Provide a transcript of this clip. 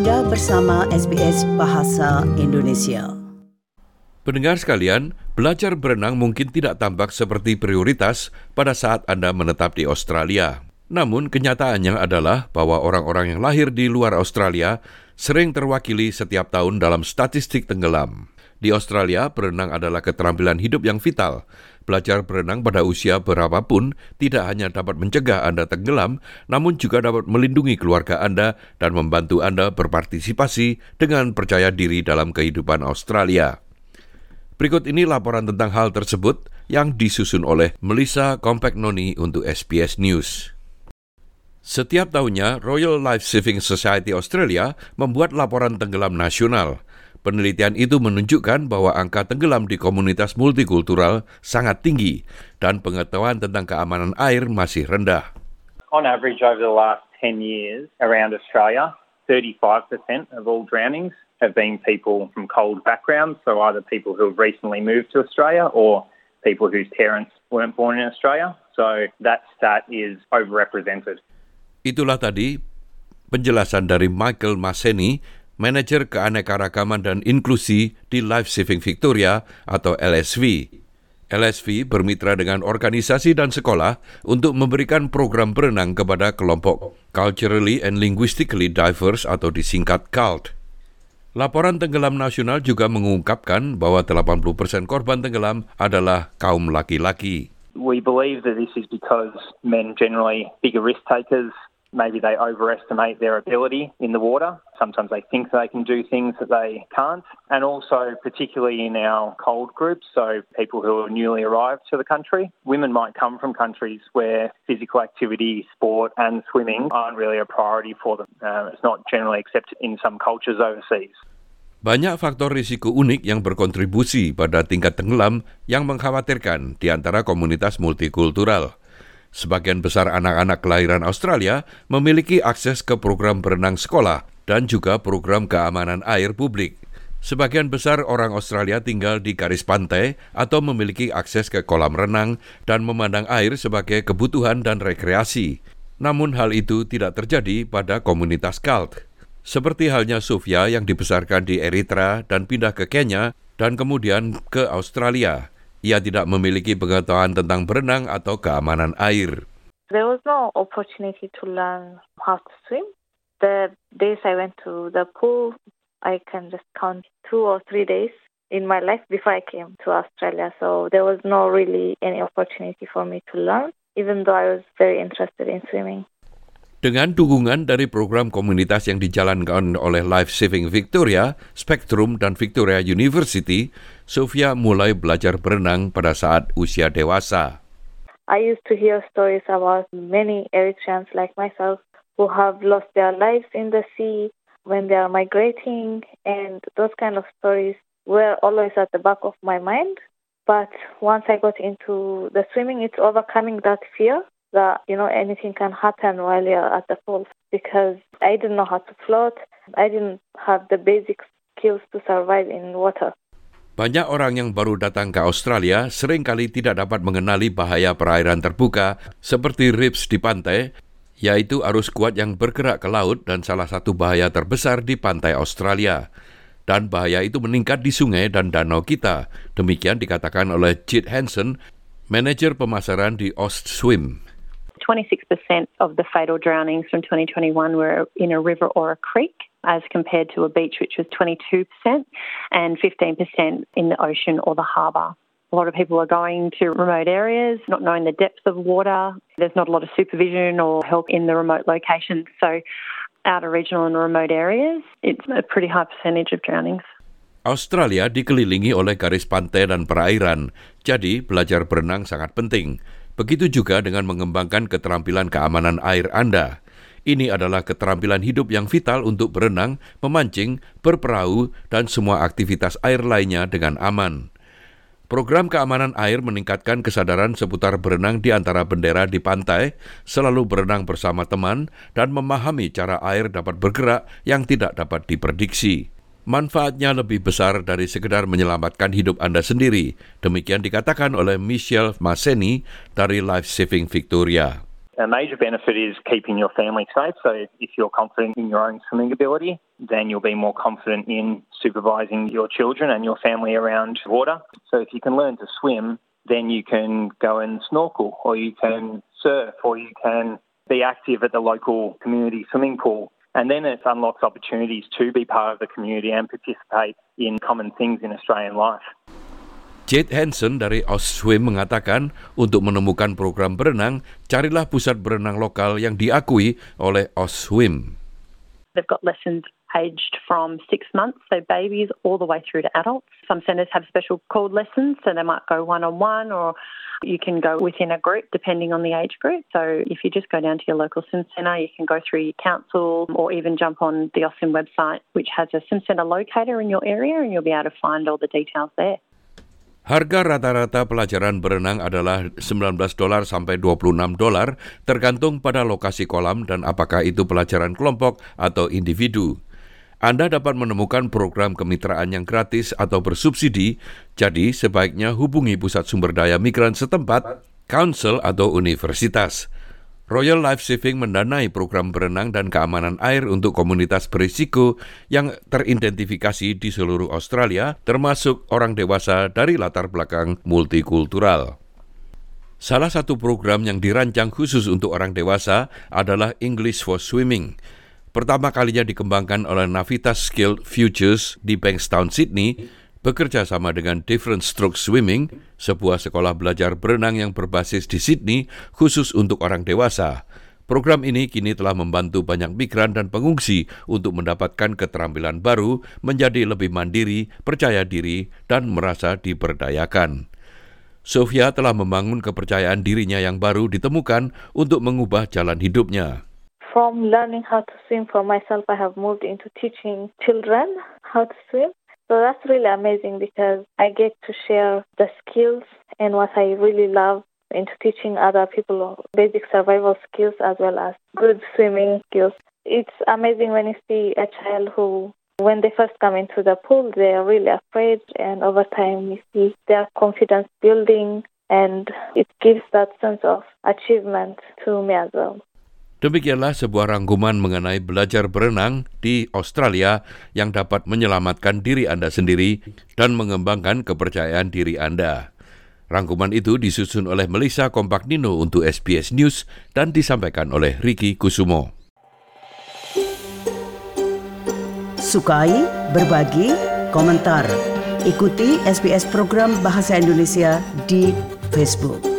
Anda bersama SBS Bahasa Indonesia. Pendengar sekalian, belajar berenang mungkin tidak tampak seperti prioritas pada saat Anda menetap di Australia. Namun kenyataannya adalah bahwa orang-orang yang lahir di luar Australia sering terwakili setiap tahun dalam statistik tenggelam. Di Australia, berenang adalah keterampilan hidup yang vital. Belajar berenang pada usia berapapun tidak hanya dapat mencegah Anda tenggelam, namun juga dapat melindungi keluarga Anda dan membantu Anda berpartisipasi dengan percaya diri dalam kehidupan Australia. Berikut ini laporan tentang hal tersebut yang disusun oleh Melissa Compagnoni untuk SBS News. Setiap tahunnya, Royal Life Saving Society Australia membuat laporan tenggelam nasional – Penelitian itu menunjukkan bahwa angka tenggelam di komunitas multikultural sangat tinggi dan pengetahuan tentang keamanan air masih rendah. On average over the last 10 years around Australia, 35% of all drownings have been people from cold backgrounds, so either people who have recently moved to Australia or people whose parents weren't born in Australia. So that stat is overrepresented. Itulah tadi penjelasan dari Michael Maseni, Manajer Keanekaragaman dan Inklusi di Life Saving Victoria atau LSV. LSV bermitra dengan organisasi dan sekolah untuk memberikan program berenang kepada kelompok Culturally and Linguistically Diverse atau disingkat CULT. Laporan tenggelam nasional juga mengungkapkan bahwa 80% korban tenggelam adalah kaum laki-laki. We believe that this is because men generally bigger risk takers maybe they overestimate their ability in the water. Sometimes they think they can do things that they can't. And also, particularly in our cold groups, so people who are newly arrived to the country, women might come from countries where physical activity, sport, and swimming aren't really a priority for them. Uh, it's not generally accepted in some cultures overseas. Banyak faktor risiko unik yang berkontribusi pada tingkat tenggelam yang mengkhawatirkan di antara komunitas multikultural. Sebagian besar anak-anak kelahiran Australia memiliki akses ke program berenang sekolah dan juga program keamanan air publik. Sebagian besar orang Australia tinggal di garis pantai atau memiliki akses ke kolam renang dan memandang air sebagai kebutuhan dan rekreasi. Namun hal itu tidak terjadi pada komunitas Celt. Seperti halnya Sofia yang dibesarkan di Eritrea dan pindah ke Kenya dan kemudian ke Australia. Ia tidak memiliki pengetahuan tentang berenang atau keamanan air. There was no opportunity to learn how to swim. The days I went to the pool, I can just count two or three days in my life before I came to Australia. So there was no really any opportunity for me to learn, even though I was very interested in swimming. Dengan dukungan dari program komunitas yang dijalankan oleh Life Saving Victoria, Spectrum, dan Victoria University, Sofia mulai belajar berenang pada saat usia dewasa. I used to hear stories about many Eritreans like myself who have lost their lives in the sea when they are migrating, and those kind of stories were always at the back of my mind. But once I got into the swimming, it's overcoming that fear that you know anything can happen while you're at the pool because I didn't know how to float. I didn't have the basic skills to survive in water. Banyak orang yang baru datang ke Australia sering kali tidak dapat mengenali bahaya perairan terbuka seperti rips di pantai, yaitu arus kuat yang bergerak ke laut dan salah satu bahaya terbesar di pantai Australia. Dan bahaya itu meningkat di sungai dan danau kita. Demikian dikatakan oleh Chit Hansen, manajer pemasaran di Swim. 26% of the fatal drownings from 2021 were in a river or a creek, as compared to a beach, which was 22%, and 15% in the ocean or the harbour. A lot of people are going to remote areas, not knowing the depth of water. There's not a lot of supervision or help in the remote locations. So, outer regional and remote areas, it's a pretty high percentage of drownings. Australia dikelilingi oleh garis pantai dan perairan, jadi belajar berenang sangat penting. Begitu juga dengan mengembangkan keterampilan keamanan air Anda. Ini adalah keterampilan hidup yang vital untuk berenang, memancing, berperahu, dan semua aktivitas air lainnya dengan aman. Program keamanan air meningkatkan kesadaran seputar berenang di antara bendera di pantai, selalu berenang bersama teman, dan memahami cara air dapat bergerak yang tidak dapat diprediksi. Manfaatnya lebih besar dari sekedar menyelamatkan hidup Anda sendiri. Demikian dikatakan oleh Michelle Maseni dari Life Saving Victoria. A major benefit is keeping your family safe. So if you're confident in your own swimming ability, then you'll be more confident in supervising your children and your family around water. So if you can learn to swim, then you can go and snorkel or you can surf or you can be active at the local community swimming pool. And then it unlocks opportunities to be part of the community and participate in common things in Australian life. Jade Hansen dari Oswim mengatakan untuk menemukan program berenang, carilah pusat berenang lokal yang diakui oleh Oswim. They've got lessons aged from six months, so babies, all the way through to adults. Some centres have special called lessons, so they might go one on one or you can go within a group depending on the age group. So if you just go down to your local swim centre, you can go through your council or even jump on the Austin website, which has a swim centre locator in your area, and you'll be able to find all the details there. Harga rata-rata pelajaran berenang adalah 19 dolar sampai 26 dolar tergantung pada lokasi kolam dan apakah itu pelajaran kelompok atau individu. Anda dapat menemukan program kemitraan yang gratis atau bersubsidi, jadi sebaiknya hubungi pusat sumber daya migran setempat, council atau universitas. Royal Life Saving mendanai program berenang dan keamanan air untuk komunitas berisiko yang teridentifikasi di seluruh Australia, termasuk orang dewasa dari latar belakang multikultural. Salah satu program yang dirancang khusus untuk orang dewasa adalah English for Swimming. Pertama kalinya dikembangkan oleh Navitas Skilled Futures di Bankstown, Sydney, bekerja sama dengan Different Stroke Swimming, sebuah sekolah belajar berenang yang berbasis di Sydney khusus untuk orang dewasa. Program ini kini telah membantu banyak migran dan pengungsi untuk mendapatkan keterampilan baru, menjadi lebih mandiri, percaya diri, dan merasa diberdayakan. Sofia telah membangun kepercayaan dirinya yang baru ditemukan untuk mengubah jalan hidupnya. From learning how to swim for myself, I have moved into teaching children how to swim. So that's really amazing because I get to share the skills and what I really love into teaching other people basic survival skills as well as good swimming skills. It's amazing when you see a child who, when they first come into the pool, they are really afraid, and over time, you see their confidence building, and it gives that sense of achievement to me as well. Demikianlah sebuah rangkuman mengenai belajar berenang di Australia yang dapat menyelamatkan diri Anda sendiri dan mengembangkan kepercayaan diri Anda. Rangkuman itu disusun oleh Melissa Kompaknino untuk SBS News dan disampaikan oleh Ricky Kusumo. Sukai, berbagi, komentar. Ikuti SBS program Bahasa Indonesia di Facebook.